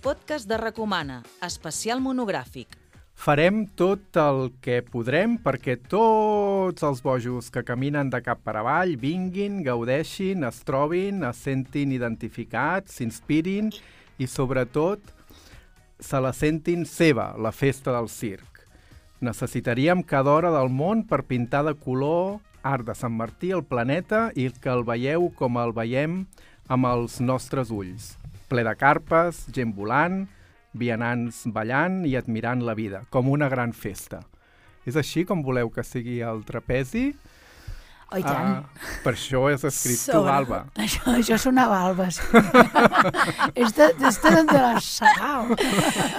podcast de Recomana, especial monogràfic. Farem tot el que podrem perquè tots els bojos que caminen de cap per avall vinguin, gaudeixin, es trobin, es sentin identificats, s'inspirin i, sobretot, se la sentin seva, la festa del circ. Necessitaríem cada hora del món per pintar de color art de Sant Martí el planeta i que el veieu com el veiem amb els nostres ulls. Ple de carpes, gent volant, vianants ballant i admirant la vida, com una gran festa. És així com voleu que sigui el trapezi? Oh, i tant. Uh, per això has escrit Sobre... tu, Alba. Això, això sonava Alba, sí. este, este de la Sagau.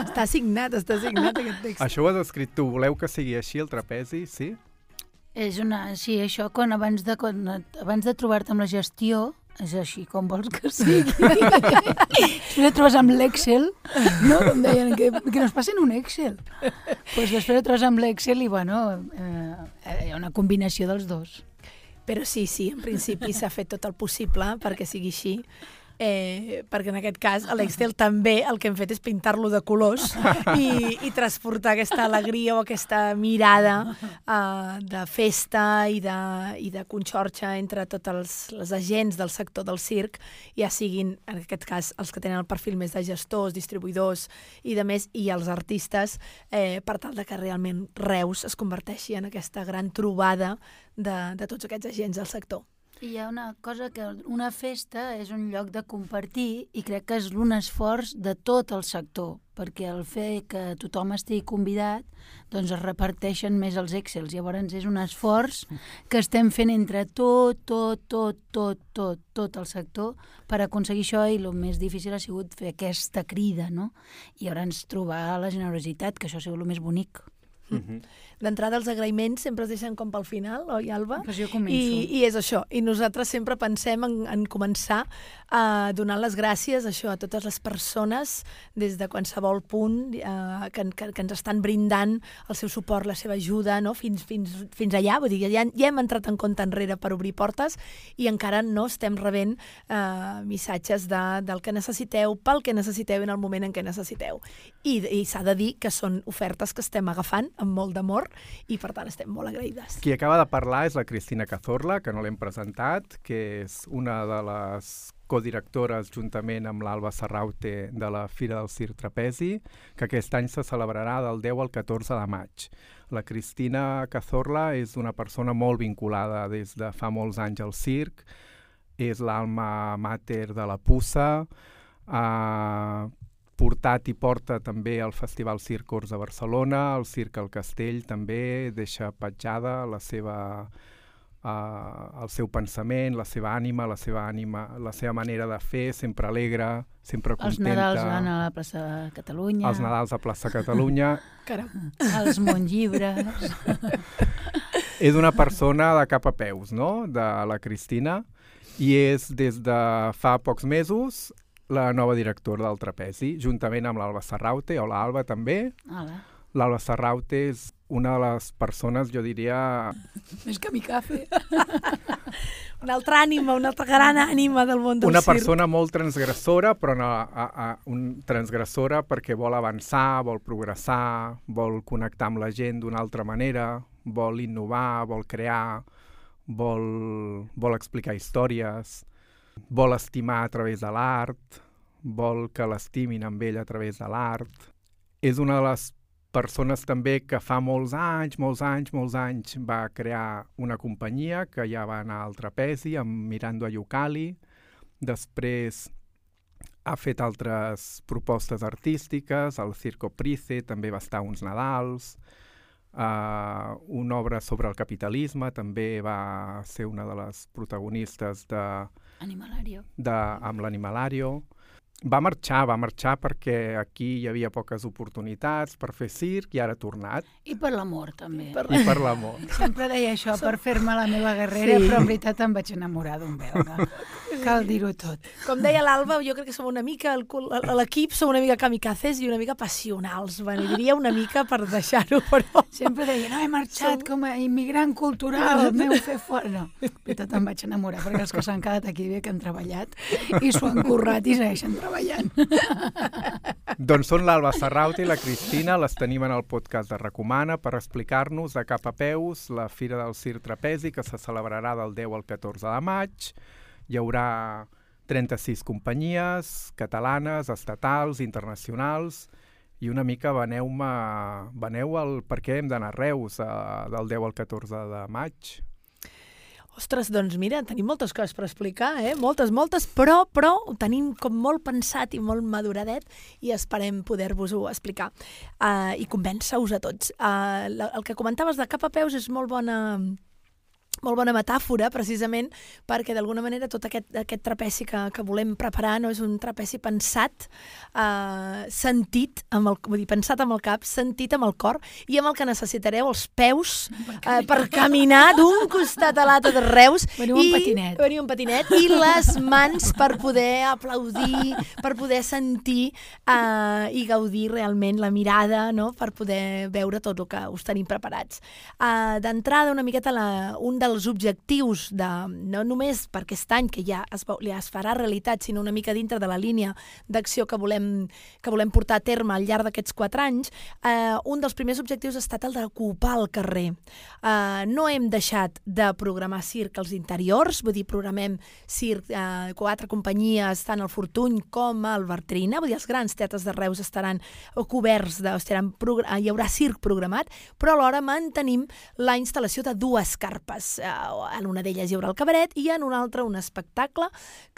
Està signat, està signat aquest text. Això ho has escrit tu. Voleu que sigui així el trapezi, sí? És una... Sí, això, quan abans de, quan, abans de trobar-te amb la gestió, és així com vols que sigui. després et trobes amb l'Excel, no? Com deien, que, que nos passen un Excel. pues després et trobes amb l'Excel i, bueno, eh, hi ha una combinació dels dos. Però sí, sí, en principi s'ha fet tot el possible perquè sigui així eh, perquè en aquest cas a l'Excel també el que hem fet és pintar-lo de colors i, i transportar aquesta alegria o aquesta mirada eh, de festa i de, i de conxorxa entre tots els, els agents del sector del circ, ja siguin, en aquest cas, els que tenen el perfil més de gestors, distribuïdors i de més, i els artistes, eh, per tal de que realment Reus es converteixi en aquesta gran trobada de, de tots aquests agents del sector. Hi ha una cosa que una festa és un lloc de compartir i crec que és un esforç de tot el sector, perquè el fet que tothom estigui convidat doncs es reparteixen més els Excels. Llavors és un esforç que estem fent entre tot, tot, tot, tot, tot, tot el sector per aconseguir això i el més difícil ha sigut fer aquesta crida, no? I llavors trobar la generositat, que això ha sigut el més bonic. Mm -hmm. D'entrada, els agraïments sempre es deixen com pel final, oi, Alba? Pues jo començo. I, I és això. I nosaltres sempre pensem en, en començar uh, donant les gràcies això a totes les persones des de qualsevol punt uh, que, que, que ens estan brindant el seu suport, la seva ajuda, no? fins, fins, fins allà. Vull dir, ja, ja hem entrat en compte enrere per obrir portes i encara no estem rebent uh, missatges de, del que necessiteu, pel que necessiteu en el moment en què necessiteu. I, i s'ha de dir que són ofertes que estem agafant amb molt d'amor i per tant estem molt agraïdes. Qui acaba de parlar és la Cristina Cazorla, que no l'hem presentat, que és una de les codirectores juntament amb l'Alba Serraute de la Fira del Circ Trapezi, que aquest any se celebrarà del 10 al 14 de maig. La Cristina Cazorla és una persona molt vinculada des de fa molts anys al circ, és l'alma mater de la Pussa, eh, portat i porta també el Festival Circors de Barcelona, el Circ al Castell també deixa petjada la seva, uh, el seu pensament, la seva ànima, la seva ànima, la seva manera de fer, sempre alegre, sempre contenta. Els Nadals van a la plaça de Catalunya. Els Nadals a plaça Catalunya. Caram. Els Montllibres. és una persona de cap a peus, no?, de la Cristina, i és des de fa pocs mesos la nova directora del Trapezi, juntament amb l'Alba Serraute. Hola, Alba, també. Hola. L'Alba Serraute és una de les persones, jo diria... Més que mi cafè. una altra ànima, una altra gran ànima del món del una circ. Una persona molt transgressora, però no, a, a, un transgressora perquè vol avançar, vol progressar, vol connectar amb la gent d'una altra manera, vol innovar, vol crear, vol, vol explicar històries vol estimar a través de l'art, vol que l'estimin amb ell a través de l'art. És una de les persones també que fa molts anys, molts anys, molts anys va crear una companyia que ja va anar al trapezi amb Mirando Ayucali. Després ha fet altres propostes artístiques, el Circo Price també va estar uns Nadals, uh, una obra sobre el capitalisme també va ser una de les protagonistes de, Animalario. De, amb l'Animalario. Va marxar, va marxar perquè aquí hi havia poques oportunitats per fer circ i ara ha tornat. I per l'amor, també. I per, I per l'amor. Sempre deia això per fer-me la meva guerrera, sí. però en veritat em vaig enamorar d'un belga. Cal dir-ho tot. Com deia l'Alba, jo crec que som una mica, l'equip som una mica kamikazes i una mica passionals. Bueno, diria una mica per deixar-ho, però... Sempre deia, no, he marxat som... com a immigrant cultural, el meu fer fora. No, en veritat em vaig enamorar, perquè els que s'han quedat aquí bé que han treballat i s'ho han currat i segueixen treballant treballant. Doncs són l'Alba Serraut i la Cristina, les tenim en el podcast de Recomana per explicar-nos de cap a peus la Fira del Cir Trapezi que se celebrarà del 10 al 14 de maig. Hi haurà 36 companyies catalanes, estatals, internacionals i una mica veneu-me veneu el per què hem d'anar a Reus eh, del 10 al 14 de maig. Ostres, doncs mira, tenim moltes coses per explicar, eh? Moltes, moltes, però, però ho tenim com molt pensat i molt maduradet i esperem poder-vos-ho explicar uh, i convèncer-us a tots. Uh, el que comentaves de cap a peus és molt bona molt bona metàfora, precisament, perquè d'alguna manera tot aquest, aquest trapeci que, que volem preparar no és un trapeci pensat, eh, sentit, amb el, vull dir, pensat amb el cap, sentit amb el cor, i amb el que necessitareu els peus eh, per caminar d'un costat a l'altre de Reus. Veniu i, un patinet. Veniu un patinet. I les mans per poder aplaudir, per poder sentir eh, i gaudir realment la mirada, no?, per poder veure tot el que us tenim preparats. Eh, D'entrada, una miqueta la, un dels objectius de, no només per aquest any que ja es, ja es farà realitat, sinó una mica dintre de la línia d'acció que, volem, que volem portar a terme al llarg d'aquests quatre anys, eh, un dels primers objectius ha estat el d'ocupar el carrer. Eh, no hem deixat de programar circ als interiors, vull dir, programem circ, eh, quatre companyies, tant al Fortuny com al Bertrina, vull dir, els grans teatres de Reus estaran coberts, de, estaran, hi haurà circ programat, però alhora mantenim la instal·lació de dues carpes. Eh, en una d'elles hi haurà el cabaret i en una altra un espectacle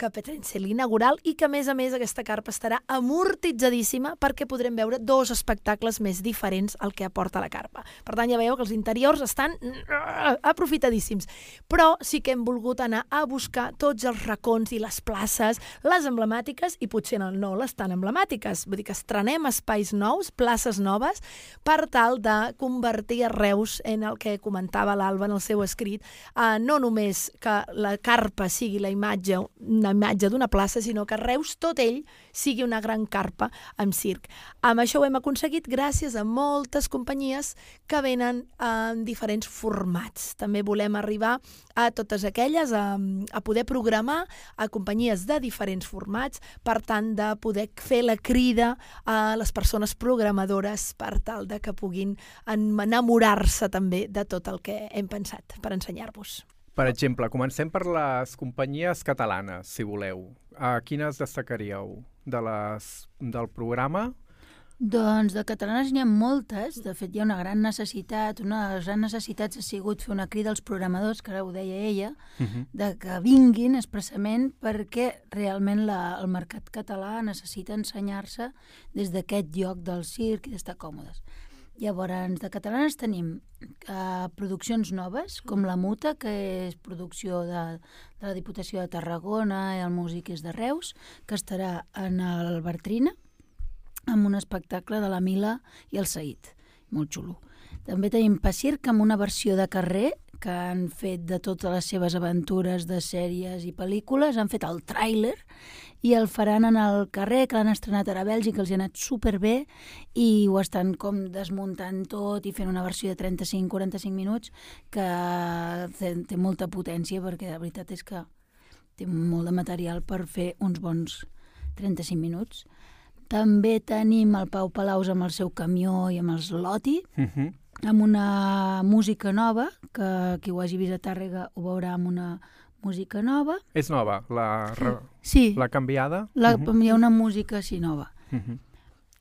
que pretén ser l'inaugural i que, a més a més, aquesta carpa estarà amortitzadíssima perquè podrem veure dos espectacles més diferents al que aporta la carpa. Per tant, ja veieu que els interiors estan uh, aprofitadíssims. Però sí que hem volgut anar a buscar tots els racons i les places, les emblemàtiques i potser no les tan emblemàtiques. Vull dir que estrenem espais nous, places noves, per tal de convertir a Reus en el que comentava l'Alba en el seu escrit, eh, no només que la carpa sigui la imatge, una imatge d'una plaça, sinó que Reus tot ell sigui una gran carpa amb circ. Amb això ho hem aconseguit gràcies a moltes companyies que venen en diferents formats. També volem arribar a totes aquelles a, a poder programar a companyies de diferents formats, per tant, de poder fer la crida a les persones programadores per tal de que puguin enamorar-se també de tot el que hem pensat per ensenyar-vos. Per exemple, comencem per les companyies catalanes, si voleu. A quines destacaríeu de les, del programa? Doncs de catalanes n'hi ha moltes, de fet hi ha una gran necessitat, una de les grans necessitats ha sigut fer una crida als programadors, que ara ho deia ella, uh -huh. de que vinguin expressament perquè realment la, el mercat català necessita ensenyar-se des d'aquest lloc del circ i d'estar còmodes. Llavors, de catalanes tenim uh, produccions noves, com La Muta, que és producció de, de la Diputació de Tarragona i el músic és de Reus, que estarà en el Bertrina, amb un espectacle de la Mila i el Said, molt xulo. També tenim Pacirc amb una versió de carrer que han fet de totes les seves aventures de sèries i pel·lícules, han fet el tràiler i el faran en el carrer, que l'han estrenat ara a Bèlgica, els hi ha anat superbé i ho estan com desmuntant tot i fent una versió de 35-45 minuts que té, té molta potència perquè la veritat és que té molt de material per fer uns bons 35 minuts. També tenim el Pau Palaus amb el seu camió i amb els Loti, Uh -huh. amb una música nova, que qui ho hagi vist a Tàrrega ho veurà amb una música nova. És nova, la, re- Sí, la canviada? la, Uh -huh. hi ha una música així nova. Uh -huh.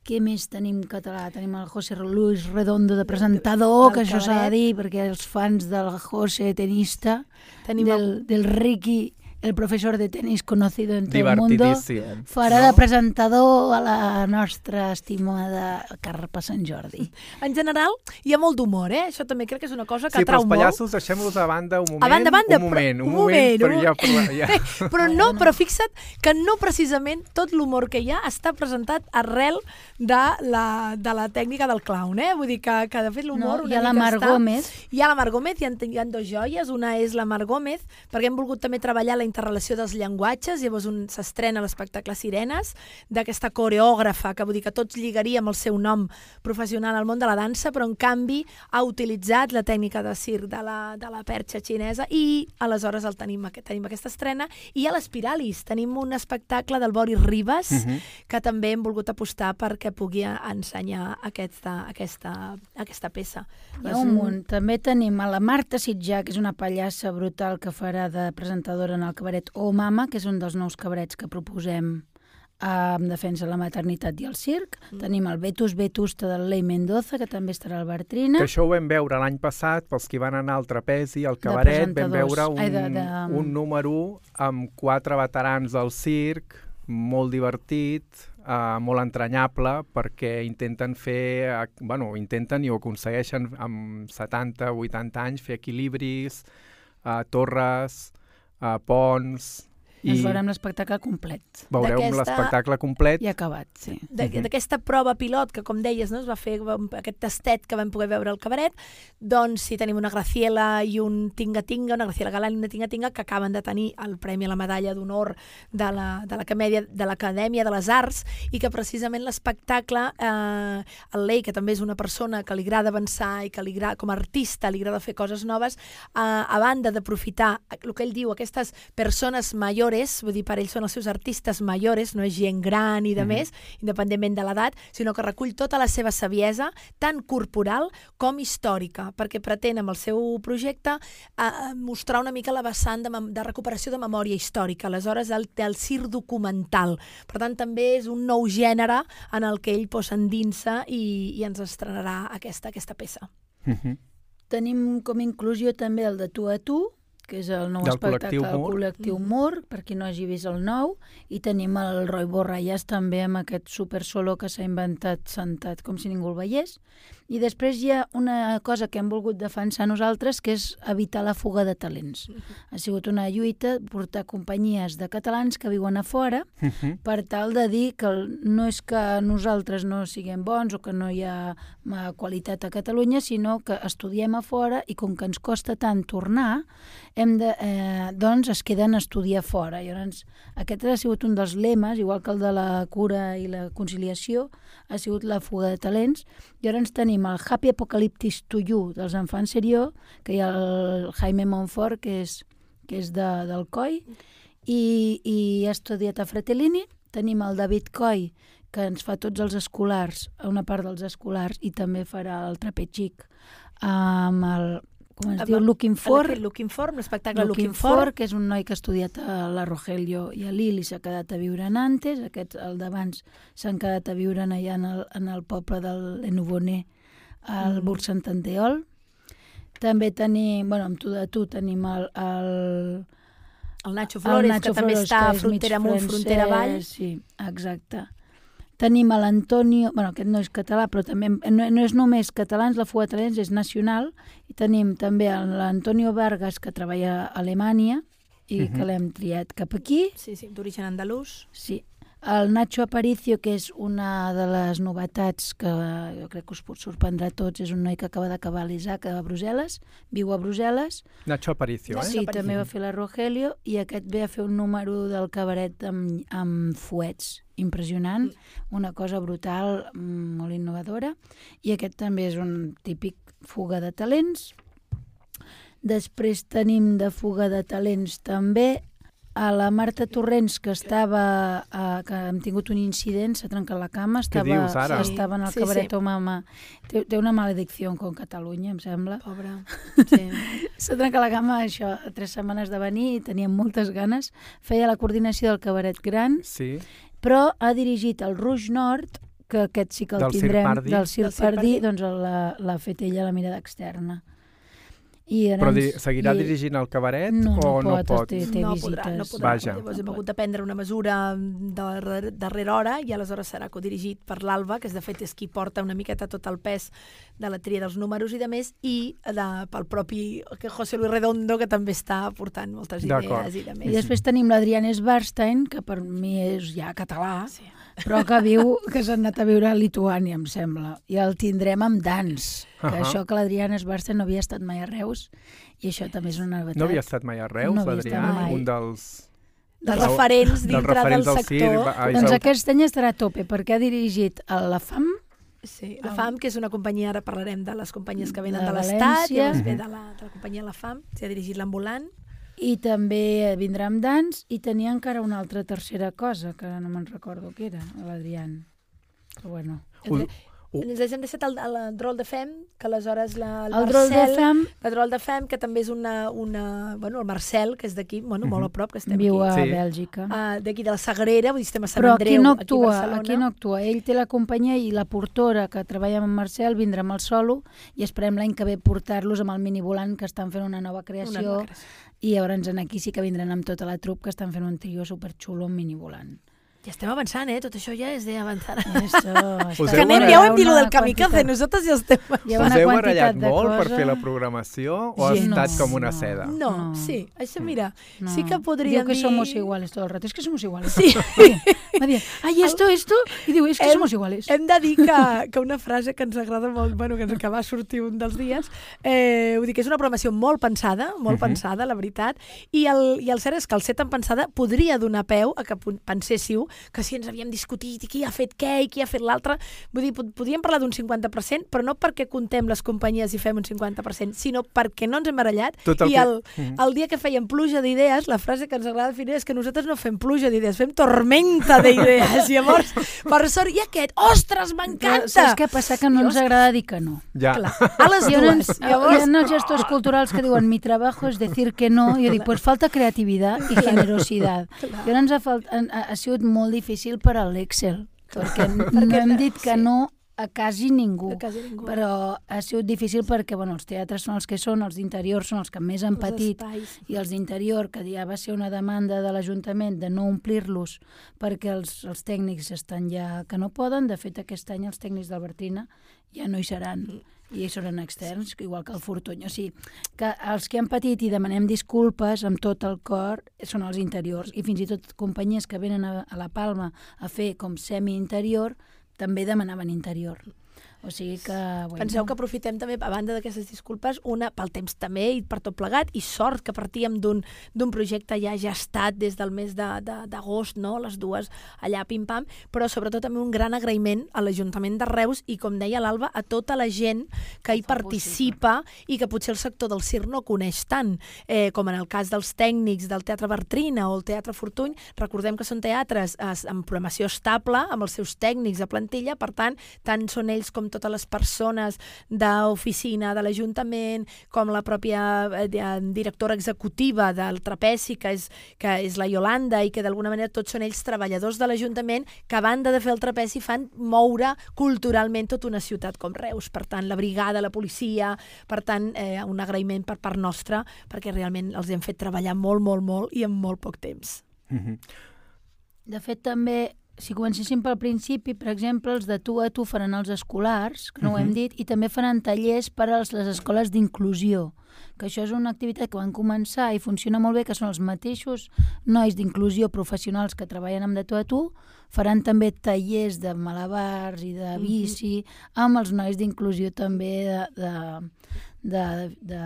Què més tenim en català? Tenim el José Luis Redondo de presentador, Del que això s'ha de dir, perquè els fans del José tenista, Tenim el... del, del Ricky, el professor de tenis conocido en tot el mundo, farà de presentador a la nostra estimada Carpa Sant Jordi. En general, hi ha molt d'humor, eh? Això també crec que és una cosa que Sí, però atrau els pallassos deixem-los a banda un moment. A banda, a banda, un moment, però- un un moment, moment, però un ja, moment. però, ja. molt... Però no, però fixa't que no precisament tot l'humor que hi ha està presentat arrel de la, de la tècnica del clown, eh? Vull dir que, que de fet l'humor No? una Hi ha la Mar està... Gómez, Hi ha la Mar Gómez, hi ha, hi ha dos joies, una és la Mar Gómez, perquè hem volgut també treballar la interrelació dels llenguatges, llavors un s'estrena l'espectacle Sirenes, d'aquesta coreògrafa, que vull dir que tots lligaríem el seu nom professional al món de la dansa, però en canvi ha utilitzat la tècnica de circ de la, de la perxa xinesa i aleshores el tenim, aquest- tenim aquesta estrena. I a l'Espiralis tenim un espectacle del Boris Ribas, uh -huh. que també hem volgut apostar perquè pugui ensenyar aquesta, aquesta, aquesta peça. Hi ha un munt. També tenim a la Marta Sitjà, que és una pallassa brutal que farà de presentadora en el cabaret O Mama, que és un dels nous cabarets que proposem eh, en defensa de la maternitat i el circ. Mm. Tenim el Vetus Vetusta del Lei Mendoza, que també estarà al Bartrina. Que això ho vam veure l'any passat, pels qui van anar al trapezi, al cabaret, vam veure un, Ai, de- de- un número amb quatre veterans del circ, molt divertit, uh, molt entranyable, perquè intenten fer, eh, bueno, intenten i ho aconsegueixen amb 70, 80 anys, fer equilibris, uh, torres, uh, ponts... Ens veurem l'espectacle complet. veureu l'espectacle complet. I acabat, sí. de- d'aquesta prova pilot que, com deies, no, es va fer aquest tastet que vam poder veure al cabaret, doncs si tenim una Graciela i un Tinga-Tinga, una Graciela Galán i una Tinga-Tinga que acaben de tenir el Premi a la Medalla d'Honor de la- de l'Acadèmia de l'Acadèmia de les Arts i que precisament l'espectacle, eh, el Lei, que també és una persona que li agrada avançar i que li agrada, com a artista li agrada fer coses noves, eh, a banda d'aprofitar el que ell diu, aquestes persones mayores, vull dir, per ell són els seus artistes mayores, no és gent gran i de més, independentment de l'edat, sinó que recull tota la seva saviesa, tant corporal com històrica, perquè pretén amb el seu projecte eh, mostrar una mica la vessant de, de recuperació de memòria històrica, aleshores el, el circ documental. Per tant, també és un nou gènere en el que ell pues, s'endinsa i, i ens estrenarà aquesta, aquesta peça. Mhm. Tenim com a inclusió també el de Tu a Tu, que és el nou Del espectacle col·lectiu del col·lectiu Mur, per qui no hagi vist el nou, i tenim el Roy Borrallas també amb aquest super solo que s'ha inventat sentat com si ningú el veiés. I després hi ha una cosa que hem volgut defensar nosaltres, que és evitar la fuga de talents. Ha sigut una lluita portar companyies de catalans que viuen a fora Mhm. per tal de dir que no és que nosaltres no siguem bons o que no hi ha qualitat a Catalunya, sinó que estudiem a fora i com que ens costa tant tornar, hem de, eh, doncs es queden a estudiar fora. I llavors, aquest ha sigut un dels lemes, igual que el de la cura i la conciliació, ha sigut la fuga de talents. I ara ens tenim el Happy Apocalyptic to You dels Enfants Serió, que hi ha el Jaime Monfort, que és, que és de, del COI, i, i ha estudiat a Fratellini. Tenim el David Coy, que ens fa tots els escolars, una part dels escolars, i també farà el trapetxic amb el, com es Amb diu, el- Looking For, Looking For, l'espectacle Looking, Looking, For, For. que és un noi que ha estudiat a la Rogelio i a Lille i s'ha quedat a viure en Nantes. Aquests, el d'abans, s'han quedat a viure allà en el, en el poble del Lenovoner, al mm. Burg Sant Anteol. També tenim, bueno, amb tu de tu tenim el, el, El Nacho Flores, Nacho que també Flores, està que és frontera amunt, frontera avall. Sí, exacte. Tenim a l'Antonio, bueno, aquest no és català, però també no, no és només catalans, la talents és nacional, i tenim també a l'Antonio Vargas, que treballa a Alemanya, i uh -huh. que l'hem triat cap aquí, Sí, sí, d'origen andalús. sí. El Nacho Aparicio, que és una de les novetats que jo crec que us pot sorprendre a tots, és un noi que acaba d'acabar l'ISAC a Brussel·les, viu a Brussel·les, Nacho Aparicio, eh? Sí, Aparicio. també va fer la Rogelio i aquest ve a fer un número del cabaret amb, amb fuets impressionant, una cosa brutal, mm, molt innovadora, i aquest també és un típic fuga de talents. Després tenim de fuga de talents també a la Marta Torrents, que estava, eh, que hem tingut un incident, s'ha trencat la cama, estava, dius, ara? estava en el Sí, cabaret sí. O Mama. Té, té una maledicció con Catalunya, em sembla. Pobre. Sí. S'ha trencat la cama, això, a tres setmanes de venir, i tenia moltes ganes. Feia la coordinació del cabaret gran, Sí. però ha dirigit el Rouge Nord, que aquest sí que el Del tindrem, Pardi. del Circ Pardí, Pardi. doncs l'ha l'ha fet ella a la mirada externa. I Però llavors- di seguirà i- dirigint el cabaret No, o no no pot, pot? té- té no visites. podrà, no podrà. Vaja. Llavors hem hagut de prendre una mesura de darrere- darrera hora i aleshores serà codirigit per l'Alba, que és, de fet és qui porta una miqueta tot el pes de la tria dels números i de més, i de, pel propi que José Luis Redondo, que també està portant moltes idees i de I més. després tenim l'Adriana Svarstein, que per mi és ja català, Sí. Però que viu, que s'ha anat a viure a Lituània, em sembla. I el tindrem amb dans, que Ahà. això que l'Adriana Esbarça no havia estat mai a Reus, i això també és una novetat. No havia estat mai a Reus, No mai. un dels... dels Del- referents dels dintre referents del del sector. va- Ai, Doncs aquest any estarà a tope, perquè ha dirigit a la FAM, Sí, la. FAM, que és una companyia, ara parlarem de les companyies que venen De de, l'Estat, llavors ve Mhm. de la, de la companyia La FAM, s'hi ha dirigit l'ambulant. I també vindrà amb dans, i tenia encara una altra tercera cosa, que no me'n recordo què era, l'Adrián. Però bueno. Uh. Ens hem deixat el, el Drol de Fem, que aleshores la, el, El rol de Marcel, FAM el Drol de Fem, que també és una, una... Bueno, el Marcel, que és d'aquí, bueno, molt Mhm. a prop, que estem viu aquí. a Sí. Bèlgica. Uh, d'aquí de la Sagrera, vull dir, estem a Sant Però Andreu, aquí no aquí a actua, Barcelona. aquí no actua. Ell té la companyia i la portora que treballa amb en Marcel vindrà amb el solo i esperem l'any que ve portar-los amb el minivolant que estan fent una nova creació Una nova creació. i llavors en aquí sí que vindran amb tota la trup que estan fent un trio superxulo amb minivolant. Ja estem avançant, eh? Tot això ja és d'avançar. Això, Us Que anem, ja ho hem dit, del kamikaze, quantitat- nosaltres ja estem... Ha Us una heu quantitat barallat de molt per cosa- fer la programació o ha Sí, estat no, com una no. seda? No, No. sí, això mira, No. sí que podríem Diu que dir... somos iguales todo el rato. Es que somos iguales. Sí. Me diu, ay, esto, esto. I diu, es que Hem- somos iguales. Hem de dir que, que una frase que ens agrada molt, bueno, que, ens, que va sortir un dels dies, eh, vull dir que és una programació molt pensada, molt Mhm. pensada, la veritat, i el, i el cert és que el ser tan pensada podria donar peu a que penséssiu que si ens havíem discutit i qui ha fet què i qui ha fet l'altre, vull dir, pod- podríem parlar d'un 50%, però no perquè contem les companyies i fem un 50%, sinó perquè no ens hem barallat Tot el i que- el, Mhm. el dia que fèiem pluja d'idees, la frase que ens agrada definir és que nosaltres no fem pluja d'idees, fem tormenta d'idees. Llavors, per sort, i aquest, ostres, m'encanta! Saps què passa? Que no ens agrada dir que no. Ja. Clar, a les dues. uns, hi Llavors, ha uns gestors culturals que diuen mi trabajo es decir que no, i jo dic, pues falta creativitat i generositat. Clar. Llavors ha, falt, ha, ha sigut molt difícil per a l'Excel, perquè hem dit que sí. no a quasi ningú. a quasi ningú. Però ha sigut difícil perquè bueno, els teatres són els que són, els d'interior són els que més han Els patit, espais. i els d'interior, que ja va ser una demanda de l'Ajuntament de no omplir-los perquè els, els tècnics estan ja que no poden. De fet, aquest any els tècnics d'Albertina ja no hi seran i seran externs, igual que el Fortuny. O sigui, que els que han patit i demanem disculpes amb tot el cor són els interiors i fins i tot companyies que venen a, a la Palma a fer com semi-interior també demanaven interior. O sigui que... Bueno, Penseu que aprofitem també, a banda d'aquestes disculpes, una pel temps també i per tot plegat, i sort que partíem d'un projecte ja gestat des del mes de- de- d'agost, no? les dues allà pim-pam, però sobretot també un gran agraïment a l'Ajuntament de Reus i, com deia l'Alba, a tota la gent que hi participa i que potser el sector del circ no coneix tant, eh, com en el cas dels tècnics del Teatre Bertrina o el Teatre Fortuny, recordem que són teatres eh, amb programació estable, amb els seus tècnics a plantilla, per tant, tant són ells com totes les persones d'oficina de l'Ajuntament, com la pròpia eh, directora executiva del Trapeci, que és, que és la Yolanda, i que d'alguna manera tots són ells treballadors de l'Ajuntament que a banda de fer el Trapeci fan moure culturalment tota una ciutat com Reus. Per tant, la brigada, la policia, per tant, eh, un agraïment per part nostra, perquè realment els hem fet treballar molt, molt, molt i en molt poc temps. Mhm. De fet, també, si comencéssim pel principi, per exemple, els de tu a tu faran els escolars, que no ho hem Mhm. dit, i també faran tallers per a les escoles d'inclusió, que això és una activitat que van començar i funciona molt bé, que són els mateixos nois d'inclusió professionals que treballen amb de tu a tu, faran també tallers de malabars i de bici, amb els nois d'inclusió també de, de, de, de,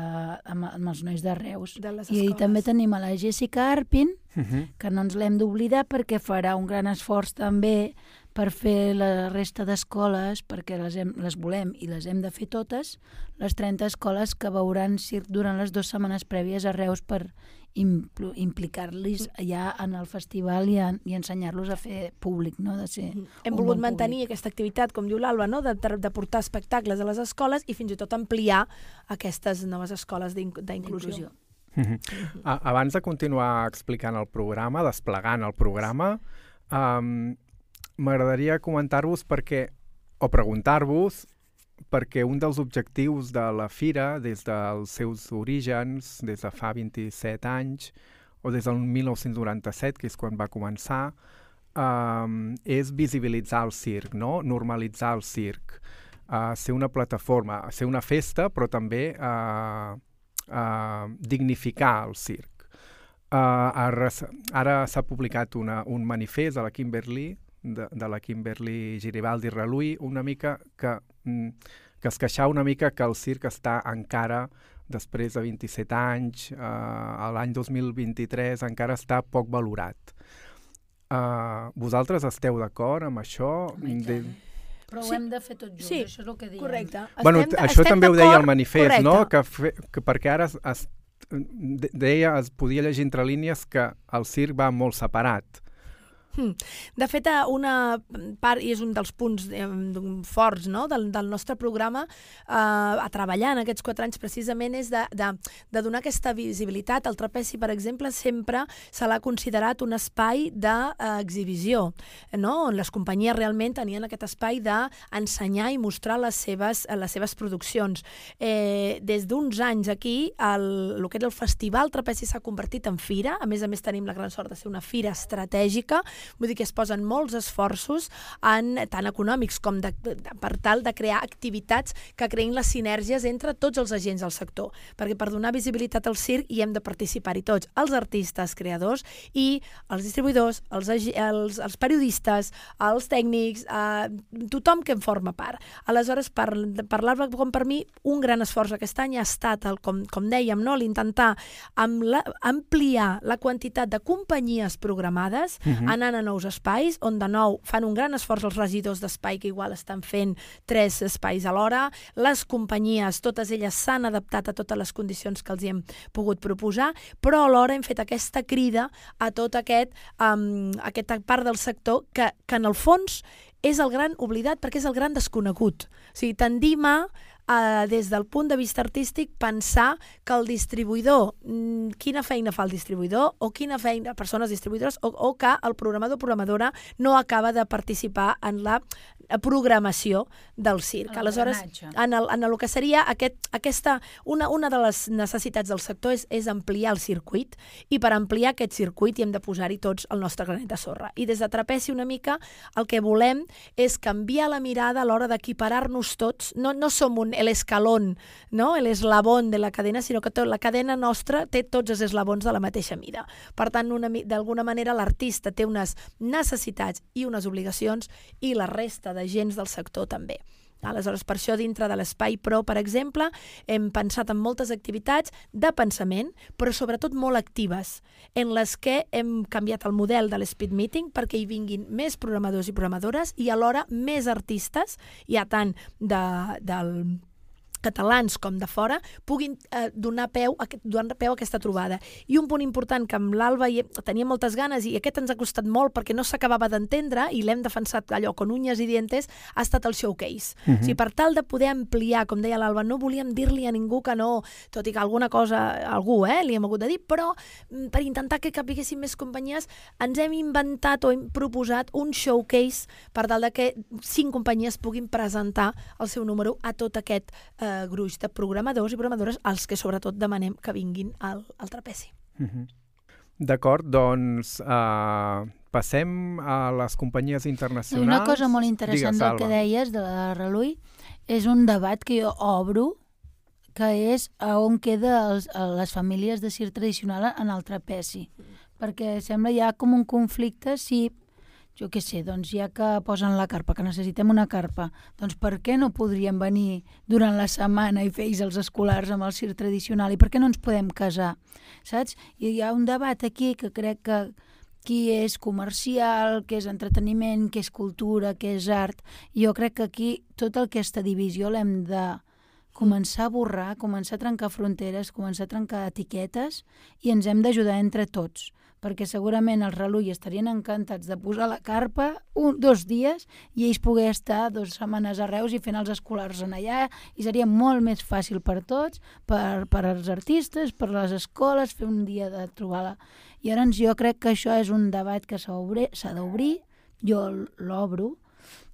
amb, amb els nois de Reus. De les I escoles. també tenim a la Jessica Arpin, Mhm. que no ens l'hem d'oblidar perquè farà un gran esforç també per fer la resta d'escoles, perquè les, hem, les volem i les hem de fer totes, les 30 escoles que veuran circ durant les dues setmanes prèvies a Reus per impl- implicar-los ja en el festival i, i ensenyar-los a fer públic, no? de ser Hem un volgut bon mantenir aquesta activitat, com diu l'Alba, no? de, de portar espectacles a les escoles i fins i tot ampliar aquestes noves escoles d'inc- públic d'inclusió. Mhm. Abans de continuar explicant el programa, desplegant el programa, um, m'agradaria comentar-vos perquè, o preguntar-vos, perquè un dels objectius de la Fira, des dels seus orígens, des de fa 27 anys, o des del 1997, que és quan va començar, um, és visibilitzar el circ, no? normalitzar el circ, uh, ser una plataforma, ser una festa, però també uh, uh, dignificar el circ. Uh, ara ara s'ha publicat una, un manifest a la Kimberley de, de la Kimberly Giribaldi Reluí, una mica que, mm, que es queixava una mica que el circ està encara després de 27 anys, eh, a l'any 2023 encara està poc valorat. Uh, vosaltres esteu d'acord amb això? De... Però Sí. ho hem de fer tot junts, Sí, això és el que diem. Correcte. Bueno, Estem- això estem també ho deia el manifest, no? Correcte. Que, fe, que perquè ara es, es, de- deia, es podia llegir entre línies que el circ va molt separat. Hmm. De fet, eh, una part, i és un dels punts eh, forts no? del, del nostre programa, eh, a treballar en aquests quatre anys precisament és de, de, de donar aquesta visibilitat. El trapeci, per exemple, sempre se l'ha considerat un espai d'exhibició, no? on les companyies realment tenien aquest espai d'ensenyar i mostrar les seves, les seves produccions. Eh, des d'uns anys aquí, el, el que era el Festival Trapeci s'ha convertit en fira, a més a més tenim la gran sort de ser una fira estratègica, Vull dir que es posen molts esforços en, tant econòmics com de, de, per tal de crear activitats que creïn les sinergies entre tots els agents del sector. Perquè per donar visibilitat al circ hi hem de participar-hi tots, els artistes, creadors i els distribuïdors, els, els, els periodistes, els tècnics, eh, tothom que en forma part. Aleshores, per, per l'Alba com per mi, un gran esforç aquest any ha estat, el, com, com dèiem, no, l'intentar ampliar la quantitat de companyies programades, uh -huh. anant a nous espais, on de nou fan un gran esforç els regidors d'espai que igual estan fent tres espais alhora. Les companyies, totes elles s'han adaptat a totes les condicions que els hem pogut proposar, però alhora hem fet aquesta crida a tot aquest, um, aquesta part del sector que, que en el fons és el gran oblidat perquè és el gran desconegut. O sigui, tendim a eh, des del punt de vista artístic, pensar que el distribuïdor, mm, quina feina fa el distribuïdor o quina feina, persones distribuïdores, o, o que el programador o programadora no acaba de participar en la programació del circ. Aleshores, en el, en el que seria aquest, aquesta, una, una de les necessitats del sector és, és ampliar el circuit i per ampliar aquest circuit hi hem de posar-hi tots el nostre granet de sorra. I des de Trapeci una mica el que volem és canviar la mirada a l'hora d'equiparar-nos tots. No, no som un el escalón, no? el eslabón de la cadena, sinó que tot, la cadena nostra té tots els eslabons de la mateixa mida. Per tant, d'alguna manera l'artista té unes necessitats i unes obligacions i la resta de gens del sector també. Aleshores, per això, dintre de l'Espai Pro, per exemple, hem pensat en moltes activitats de pensament, però sobretot molt actives, en les que hem canviat el model de l'Speed Meeting perquè hi vinguin més programadors i programadores i alhora més artistes, ja tant de, del catalans com de fora puguin eh, donar, peu a, donar peu a aquesta trobada. I un punt important que amb l'Alba tenia moltes ganes i aquest ens ha costat molt perquè no s'acabava d'entendre i l'hem defensat allò con uñas i dientes, ha estat el showcase. Uh -huh. o sigui, per tal de poder ampliar, com deia l'Alba, no volíem dir-li a ningú que no, tot i que alguna cosa, algú, eh, li hem hagut de dir, però mm, per intentar que capiguessin més companyies, ens hem inventat o hem proposat un showcase per tal de que cinc companyies puguin presentar el seu número a tot aquest eh, gruix de programadors i programadores als que sobretot demanem que vinguin al, al trapeci. Mhm. D'acord, doncs uh, passem a les companyies internacionals. una cosa molt interessant Digues, del que deies de la Reluí és un debat que jo obro que és a on queda els, a les famílies de circ tradicional en el trapeci. Perquè sembla ja com un conflicte si, jo què sé, doncs ja que posen la carpa, que necessitem una carpa, doncs per què no podrien venir durant la setmana i fer els escolars amb el circ tradicional i per què no ens podem casar, saps? I hi ha un debat aquí que crec que qui és comercial, què és entreteniment, què és cultura, què és art. Jo crec que aquí tota aquesta divisió l'hem de començar a borrar, començar a trencar fronteres, començar a trencar etiquetes i ens hem d'ajudar entre tots perquè segurament els Relull estarien encantats de posar la carpa un, dos dies i ells poder estar dues setmanes a Reus i fent els escolars en allà i seria molt més fàcil per tots, per, per als artistes, per les escoles, fer un dia de trobar la... I llavors jo crec que això és un debat que s'ha d'obrir, jo l'obro,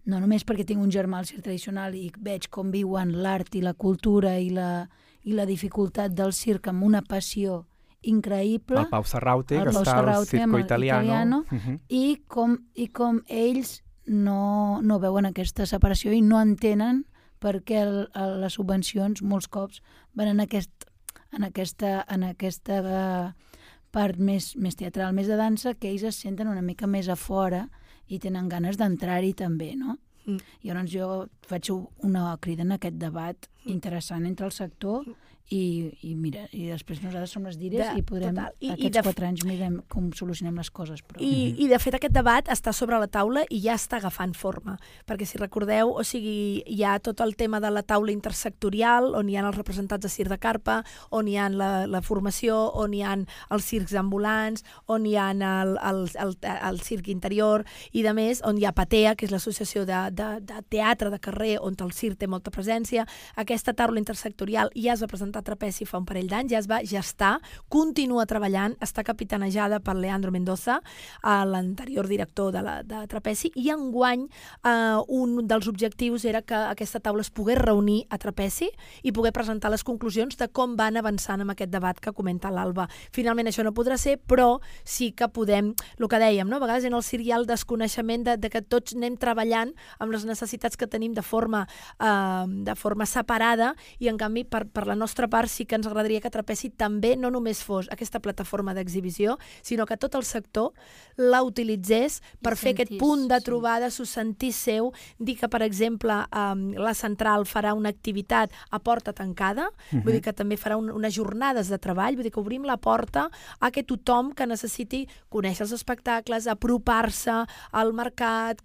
no només perquè tinc un germà al circ tradicional i veig com viuen l'art i la cultura i la, i la dificultat del circ amb una passió increïble El Pau Serraute, El que Pau està al Circo Italiano. Italiano. Mhm. i com, i com ells no, no veuen aquesta separació i no entenen per què el, el, les subvencions molts cops van en, aquest, en aquesta, en aquesta eh, part més, més teatral, més de dansa, que ells es senten una mica més a fora i tenen ganes d'entrar-hi també, no? Mm. I llavors jo faig una crida en aquest debat interessant entre el sector i, i mira, i després nosaltres som les dires De- i podrem, total. I- i aquests de f- quatre anys mirem com solucionem les coses. Però... I, I, de fet, aquest debat està sobre la taula i ja està agafant forma. Perquè, si recordeu, o sigui, hi ha tot el tema de la taula intersectorial, on hi ha els representats de Cir de Carpa, on hi ha la, la formació, on hi ha els circs ambulants, on hi ha el, el, el, el circ interior, i de més, on hi ha Patea, que és l'associació de, de, de teatre de carrer, on el circ té molta presència. Aquesta taula intersectorial ja es va presentar a Trapezi fa un parell d'anys, ja es va gestar, continua treballant, està capitanejada per Leandro Mendoza, eh, l'anterior director de, la, de Trapezi, i enguany eh, un dels objectius era que aquesta taula es pogués reunir a Trapezi i poder presentar les conclusions de com van avançant amb aquest debat que comenta l'Alba. Finalment això no podrà ser, però sí que podem, el que dèiem, no? a vegades en el el desconeixement de, de que tots anem treballant amb les necessitats que tenim de forma, eh, de forma separada i en canvi per, per la nostra part sí que ens agradaria que Trapezi també no només fos aquesta plataforma d'exhibició, sinó que tot el sector la utilitzés per fer aquest sentís, punt de sí. trobada, s'ho sentís seu, dir que, per exemple, um, la central farà una activitat a porta tancada, vull dir que també farà un, unes jornades de treball, vull dir que obrim la porta a que tothom que necessiti conèixer els espectacles, apropar-se al mercat,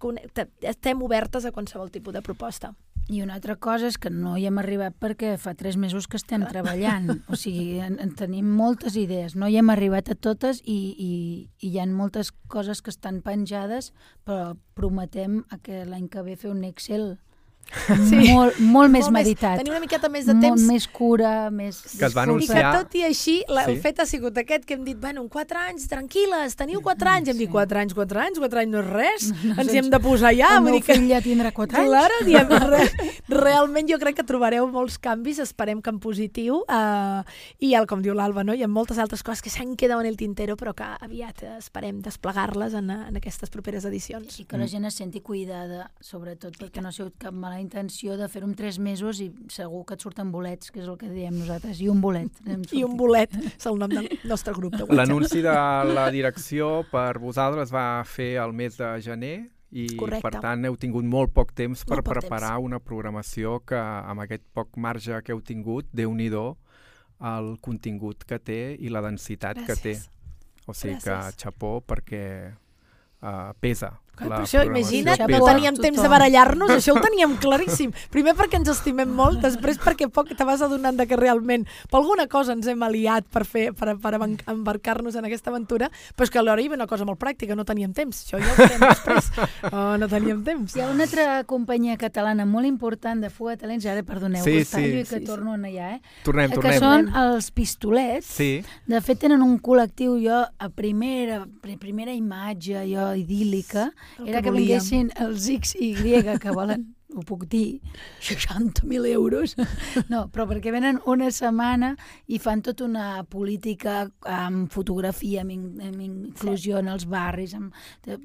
estem obertes a qualsevol tipus de proposta. I una altra cosa és que no hi hem arribat perquè fa tres mesos que estem treballant. O sigui, en, en tenim moltes idees. No hi hem arribat a totes i, i, i hi ha moltes coses que estan penjades, però prometem que l'any que ve fer un Excel Sí. molt, molt més Molt meditat. Tenir una miqueta més de molt temps més cura, més... Que es va I que anunciar- tot i així, la, el Sí. fet ha sigut aquest que hem dit, bueno, en 4 anys, tranquil·les, teniu 4 anys. Hem dit, 4 anys, 4 anys, 4 anys no és res. Ens hi hem de posar ja. el meu dir que... fill ja tindrà 4 anys. Claro, diem, re, realment jo crec que trobareu molts canvis, esperem que en positiu, uh, i el, com diu l'Alba, no? hi ha moltes altres coses que s'han quedat en el tintero, però que aviat eh, esperem desplegar-les en, eh, en aquestes properes edicions. I que la gent es senti cuidada, sobretot perquè no ha sigut cap mala intenció de fer-ho en 3 mesos i segur que et surten bolets, que és el que diem nosaltres, i un bolet. I un bolet és el nom del nostre grup de WhatsApp. L'anunci de la direcció per vosaltres va fer el mes de gener i Correcte. per tant heu tingut molt poc temps per poc preparar una programació que amb aquest poc marge que heu tingut, déu nhi el contingut que té i la densitat que té. Gràcies. O sigui Gràcies. que xapó perquè uh, pesa. Clar, la per això, imagina't, no teníem tothom. temps de barallar-nos, això ho teníem claríssim. Primer perquè ens estimem molt, després perquè poc te vas adonant de que realment per alguna cosa ens hem aliat per, fer, per, per embarcar-nos en aquesta aventura, però és que alhora hi havia una cosa molt pràctica, no teníem temps. Això ja ho farem després. Oh, no teníem temps. Hi ha una altra companyia catalana molt important de fuga de talents, ara perdoneu Sí, que sí. i que Sí, sí. torno allà, eh? Tornem, que tornem. són els pistolets. Sí, De fet, tenen un col·lectiu, jo, a primera, pri- primera imatge, jo, idíl·lica, El era que que, volíem. vinguessin els X i Y que volen, ho puc dir, 60.000 euros. No, però perquè venen una setmana i fan tota una política amb fotografia, amb, amb inclusió en els barris, amb...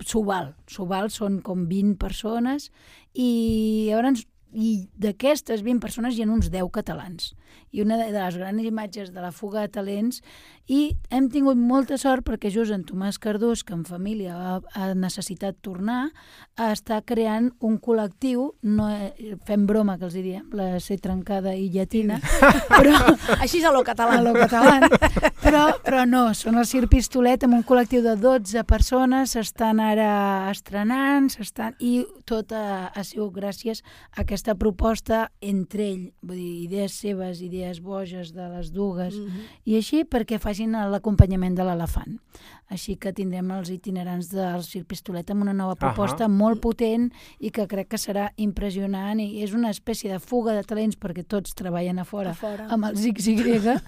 S'ho val, són com 20 persones i llavors i d'aquestes 20 persones hi ha uns 10 catalans. I una de les grans imatges de la fuga de talents. I hem tingut molta sort perquè just en Tomàs Cardús, que en família ha, ha necessitat tornar, està creant un col·lectiu, no, eh, fem broma que els diríem, la C trencada i llatina, però Així és a lo català. a lo català, però, però no, són el Cir Pistolet amb un col·lectiu de 12 persones, s'estan ara estrenant, s'estan i tot ha, ha sigut gràcies a aquesta proposta entre ell, vull dir, idees seves, idees boges de les dues, Mhm. i així perquè facin l'acompanyament de l'elefant. Així que tindrem els itinerants del Cir Pistolet amb una nova proposta Ahà. molt potent i que crec que serà impressionant i és una espècie de fuga de talents perquè tots treballen a fora, A fora. amb els XY,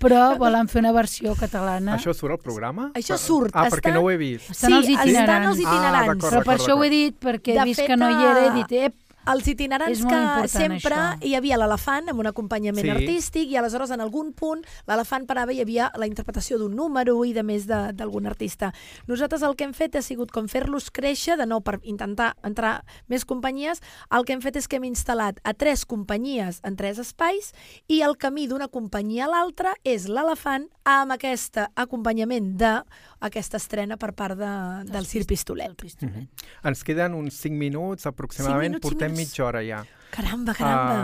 però volen fer una versió catalana. Això surt al programa? Això surt, Ah, està- perquè no ho he vist. Estan els sí, estan itinerants. els Ah, itinerants. d'acord, Però per això ho he dit, perquè De he vist fet, que no hi era, he dit, ep, Els itinerants que sempre això. hi havia l'elefant amb un acompanyament Sí. artístic i aleshores en algun punt l'elefant parava i hi havia la interpretació d'un número i de més de- d'algun artista. Nosaltres el que hem fet ha sigut com fer-los créixer, de nou per intentar entrar més companyies, el que hem fet és que hem instal·lat a tres companyies en tres espais i el camí d'una companyia a l'altra és l'elefant amb aquest acompanyament d'aquesta estrena per part de, del Cir Pistolet. Pistolet. Ens queden uns 5 minuts aproximadament, minuts, cinc portem minuts. mitja hora ja. Caramba, caramba.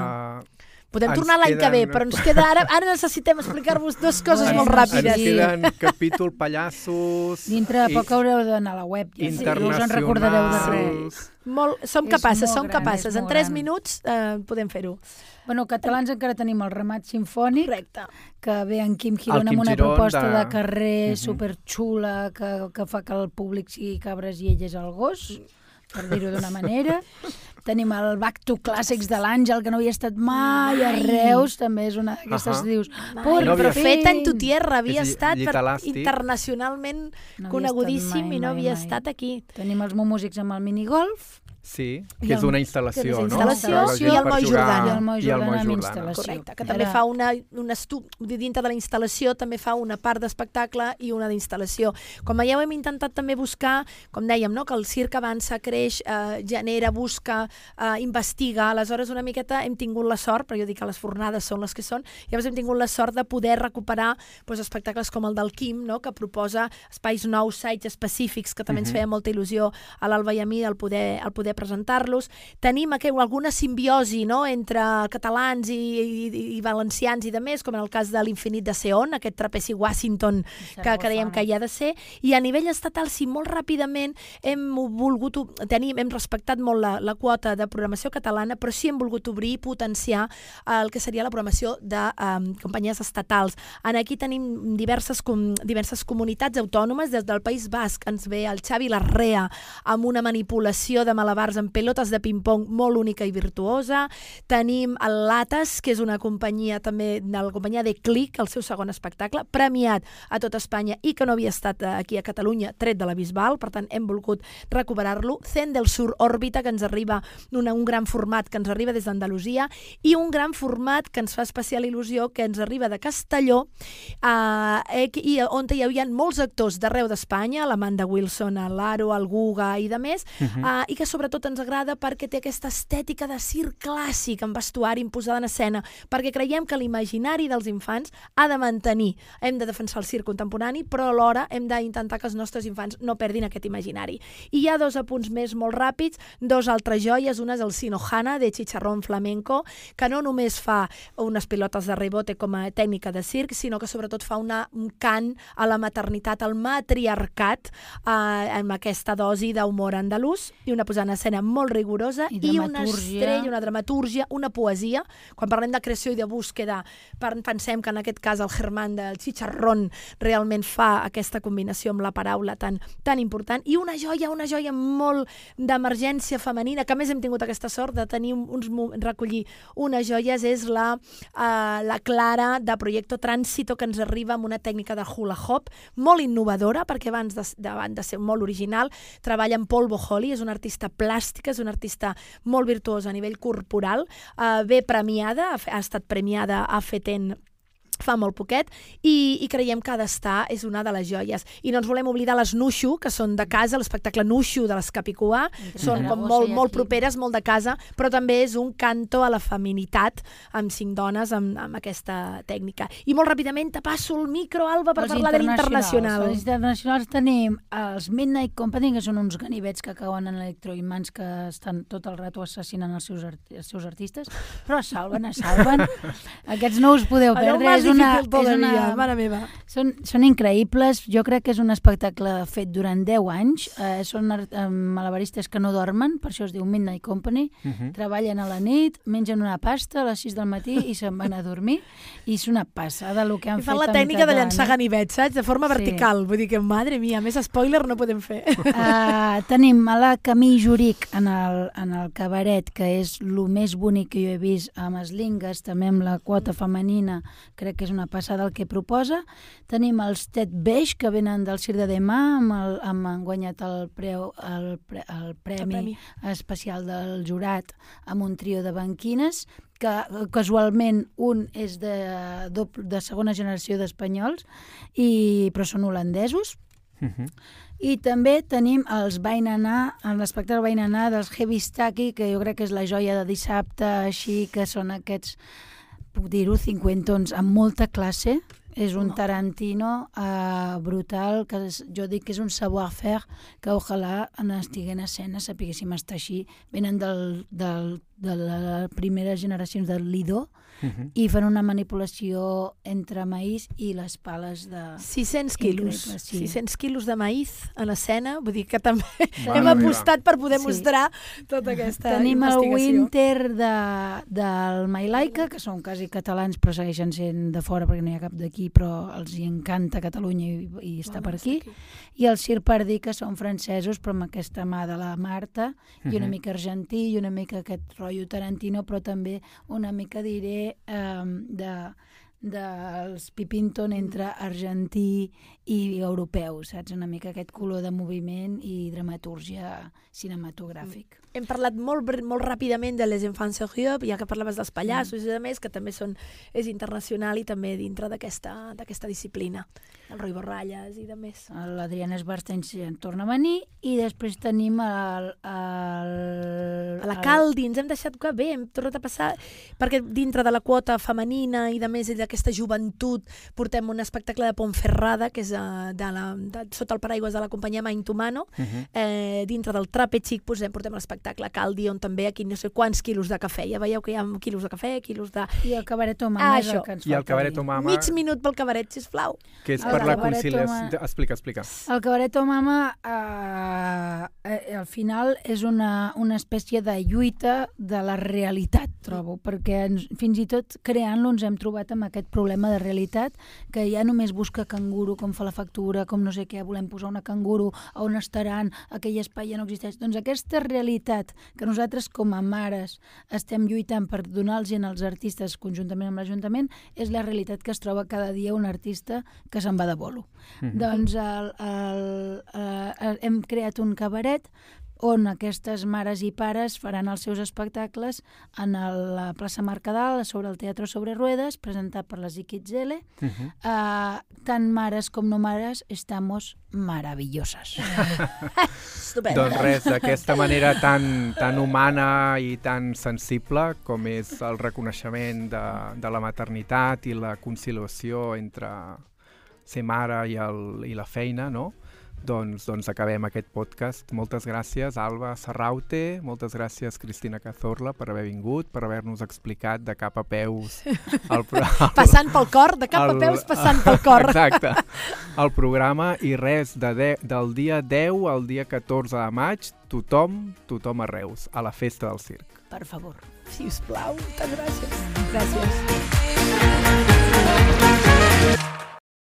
Uh, Podem ens tornar l'any que ve, però ens queda ara... Ara necessitem explicar-vos dues coses molt ràpides. Ens queden capítol pallassos... Dintre de poc haureu d'anar a la web. Ja. Sí, us en recordareu de res. internacionals. Molt, som És capaces, molt som gran, capaces. és En 3 gran. minuts eh, podem fer-ho. Bueno, catalans encara tenim el remat sinfònic, Correcte. que ve en Quim Girona Quim amb una Girón proposta de- de, carrer Mhm. superxula que, que fa que el públic sigui cabres i elles al gos, per dir-ho d'una manera. Tenim el Back to Clàssics de l'Àngel, que no havia estat mai, a Mai. Reus, també és una d'aquestes uh -huh. dius... "Por No havia- però feta en tu fin". tierra, havia És estat per, internacionalment No havia estat conegudíssim mai, i no mai, havia mai. estat aquí. Tenim els momúsics amb el minigolf, Sí, que és una que instal·lació, no? instal·lació i el Moll. Jordana. I el Moll Jordana. Correcte, que també fa una, un estu... dintre de la instal·lació també fa una part d'espectacle i una d'instal·lació. Com veieu, hem intentat també buscar, com dèiem, no? que el circ avança, creix, eh, genera, busca, eh, investiga, aleshores una miqueta hem tingut la sort, però jo dic que les fornades són les que són, llavors hem tingut la sort de poder recuperar doncs, espectacles com el del Quim, no? que proposa espais nous, sites específics, que també ens feia molta il·lusió a l'Alba i a mi el poder, el poder presentar-los. Tenim aquí alguna simbiosi no? entre catalans i, i, i valencians i de més, com en el cas de l'Infinit de Seon, aquest trapeci Washington que creiem que hi ha de ser, i a nivell estatal, sí, molt ràpidament hem volgut, tenim, hem respectat molt la, la quota de programació catalana, però sí hem volgut obrir i potenciar el que seria la programació de um, companyies estatals. En aquí tenim diverses, com, diverses comunitats autònomes, des del País Basc ens ve el Xavi Larrea amb una manipulació de malabars amb pelotes de ping-pong molt única i virtuosa. Tenim el Latas, que és una companyia també de la companyia de Click, el seu segon espectacle, premiat a tot Espanya i que no havia estat aquí a Catalunya, tret de la Bisbal, per tant hem volgut recuperar-lo. Zen del Sur Òrbita, que ens arriba una, un gran format que ens arriba des d'Andalusia i un gran format que ens fa especial il·lusió que ens arriba de Castelló eh, eh, i on hi havia molts actors d'arreu d'Espanya, l'Amanda Wilson, l'Aro, el Guga i de més, uh -huh. eh, i que sobretot ens agrada perquè té aquesta estètica de circ clàssic amb vestuari imposada en escena, perquè creiem que l'imaginari dels infants ha de mantenir, hem de defensar el circ contemporani, però alhora hem d'intentar que els nostres infants no perdin aquest imaginari. I hi ha dos apunts més molt ràpids, dos altres joies, una és el Sinohana de Chicharrón Flamenco, que no només fa unes pilotes de rebote com a tècnica de circ, sinó que sobretot fa una, un cant a la maternitat, al matriarcat, eh, amb aquesta dosi d'humor andalús i una posada en escena molt rigorosa I i, una estrella, una dramatúrgia, una poesia. Quan parlem de creació i de búsqueda, pensem que en aquest cas el Germán del Chicharrón realment fa aquesta combinació amb la paraula tan, tan important. I una joia, una joia molt d'emergència femenina, que a més hem tingut aquesta sort de tenir un- uns, recollir unes joies, és la, uh, la Clara de Proyecto Tránsito, que ens arriba amb una tècnica de hula hop molt innovadora, perquè abans de, de, de ser molt original, treballa amb Paul Boholi, és una artista plàstica, és una artista molt virtuosa a nivell corporal, uh, bé premiada, ha, ha estat premiada a FETEN fa molt poquet, i, i creiem que ha d'estar, és una de les joies. I no ens volem oblidar les Nuxu, que són de casa, l'espectacle Nuxu de l'Escapicua, Entre són com molt, molt properes, molt de casa, però també és un canto a la feminitat amb cinc dones amb, amb aquesta tècnica. I molt ràpidament te passo el micro, Alba, per Els parlar de l'internacional. Els internacionals tenim els Midnight Company, que són uns ganivets que cauen en electroimants que estan tot el rato assassinant els seus, art els seus artistes, però salven, es salven. Aquests no us podeu perdre. més És una, és una, mare meva. són, són increïbles. Jo crec que és un espectacle fet durant 10 anys. Eh, són art- eh, malabaristes que no dormen, per això es diu Midnight Company. Uh -huh. Treballen a la nit, mengen una pasta a les 6 del matí i se'n van a dormir. I és una passada el que han I fet fan la tècnica de l'any, llançar ganivets, saps? De forma Sí. vertical. Vull dir que, madre mia, més spoiler no podem fer. Uh, tenim a la Camí Juric en el, en el cabaret, que és el més bonic que jo he vist amb eslingues, també amb la quota femenina, crec que és una passada el que proposa. Tenim els Ted Beix, que venen del Cir de Demà, amb, el, amb han guanyat el, preu, el, pre, el, premi, El premi. especial del jurat amb un trio de banquines, que eh, casualment un és de, de segona generació d'espanyols, i però són holandesos, Uh -huh. i també tenim els Vain anar, l'espectacle Vain anar dels Heavy Stacky, que jo crec que és la joia de dissabte, així que són aquests, puc dir-ho, cinquantons amb molta classe, És un No. Tarantino uh, brutal, que és, jo dic que és un savoir-faire que ojalà en estigués en escena sapiguéssim estar així. Venen del, del, de les primeres generacions del Lido Uh -huh. i fan una manipulació entre maïs i les pales de... 600 quilos. Sí. 600 quilos de maïs en escena, vull dir que també Mare hem apostat per poder Sí. mostrar tota aquesta Tenim el. Winter de, del Mailaica, que són quasi catalans però segueixen sent de fora perquè no hi ha cap d'aquí, però els hi encanta Catalunya i, i està per aquí. I el Sir Pardí, que són francesos, però amb aquesta mà de la Marta, i una mica argentí, i una mica aquest rotllo Tarantino, però també una mica, diré, eh, de dels Pipinton entre argentí i europeu, saps? Una mica aquest color de moviment i dramatúrgia cinematogràfic. Hem parlat molt, molt ràpidament de Les Enfants Serieux, ja que parlaves dels pallassos i de més, que també són, és internacional i també dintre d'aquesta d'aquesta disciplina, el Roi Borralles i de més. L'Adriana Esbarstein en torna a venir i després tenim el... el, A la el- Caldi ens hem deixat que bé, hem tornat a passar, perquè dintre de la quota femenina i de més i d'aquesta joventut portem un espectacle de Ponferrada, que és uh, de la, de, sota el paraigües de la companyia Main Humano, Uh -huh. eh, dintre del Trape Xic posem, portem l'espectacle Caldi, on també aquí no sé quants quilos de cafè. Ja veieu que hi ha quilos de cafè, quilos de... I el cabaret Omama Ah, és el això. que ens I el cabaret. Omama, Mig minut pel cabaret, sisplau. que és El per la conciliació... Oma- Explica, explica. El cabaret Omama eh, eh, al final és una, una espècie de lluita de la realitat, trobo, perquè ens, fins i tot creant-lo ens hem trobat amb aquest problema de realitat que ja només busca canguro, com fa la factura, com no sé què, volem posar una canguro, on estaran, aquell espai ja no existeix. Doncs aquesta realitat que nosaltres com a mares estem lluitant per donar-los als artistes conjuntament amb l'Ajuntament és la realitat que es troba cada dia un artista que se'n va de bolo. Mhm. Doncs el, el, el, hem creat un cabaret on aquestes mares i pares faran els seus espectacles en el, la plaça Mercadal, sobre el Teatre sobre Ruedes, presentat per les Iquitzele. Uh -huh. Uh, tant mares com no mares, estamos maravilloses. Doncs res, d'aquesta manera tan, tan humana i tan sensible com és el reconeixement de, de la maternitat i la conciliació entre ser mare i, el, i la feina, no? Doncs, doncs acabem aquest podcast. Moltes gràcies, Alba Serraute, moltes gràcies, Cristina Cazorla, per haver vingut, per haver-nos explicat de cap a peus el, pro- Passant pel cor, de cap el- a peus, passant pel cor. Exacte. El programa i res, de de, del dia 10 al dia 14 de maig, tothom, tothom a Reus, a la festa del circ. Per favor. Sisplau, moltes gràcies. Gràcies.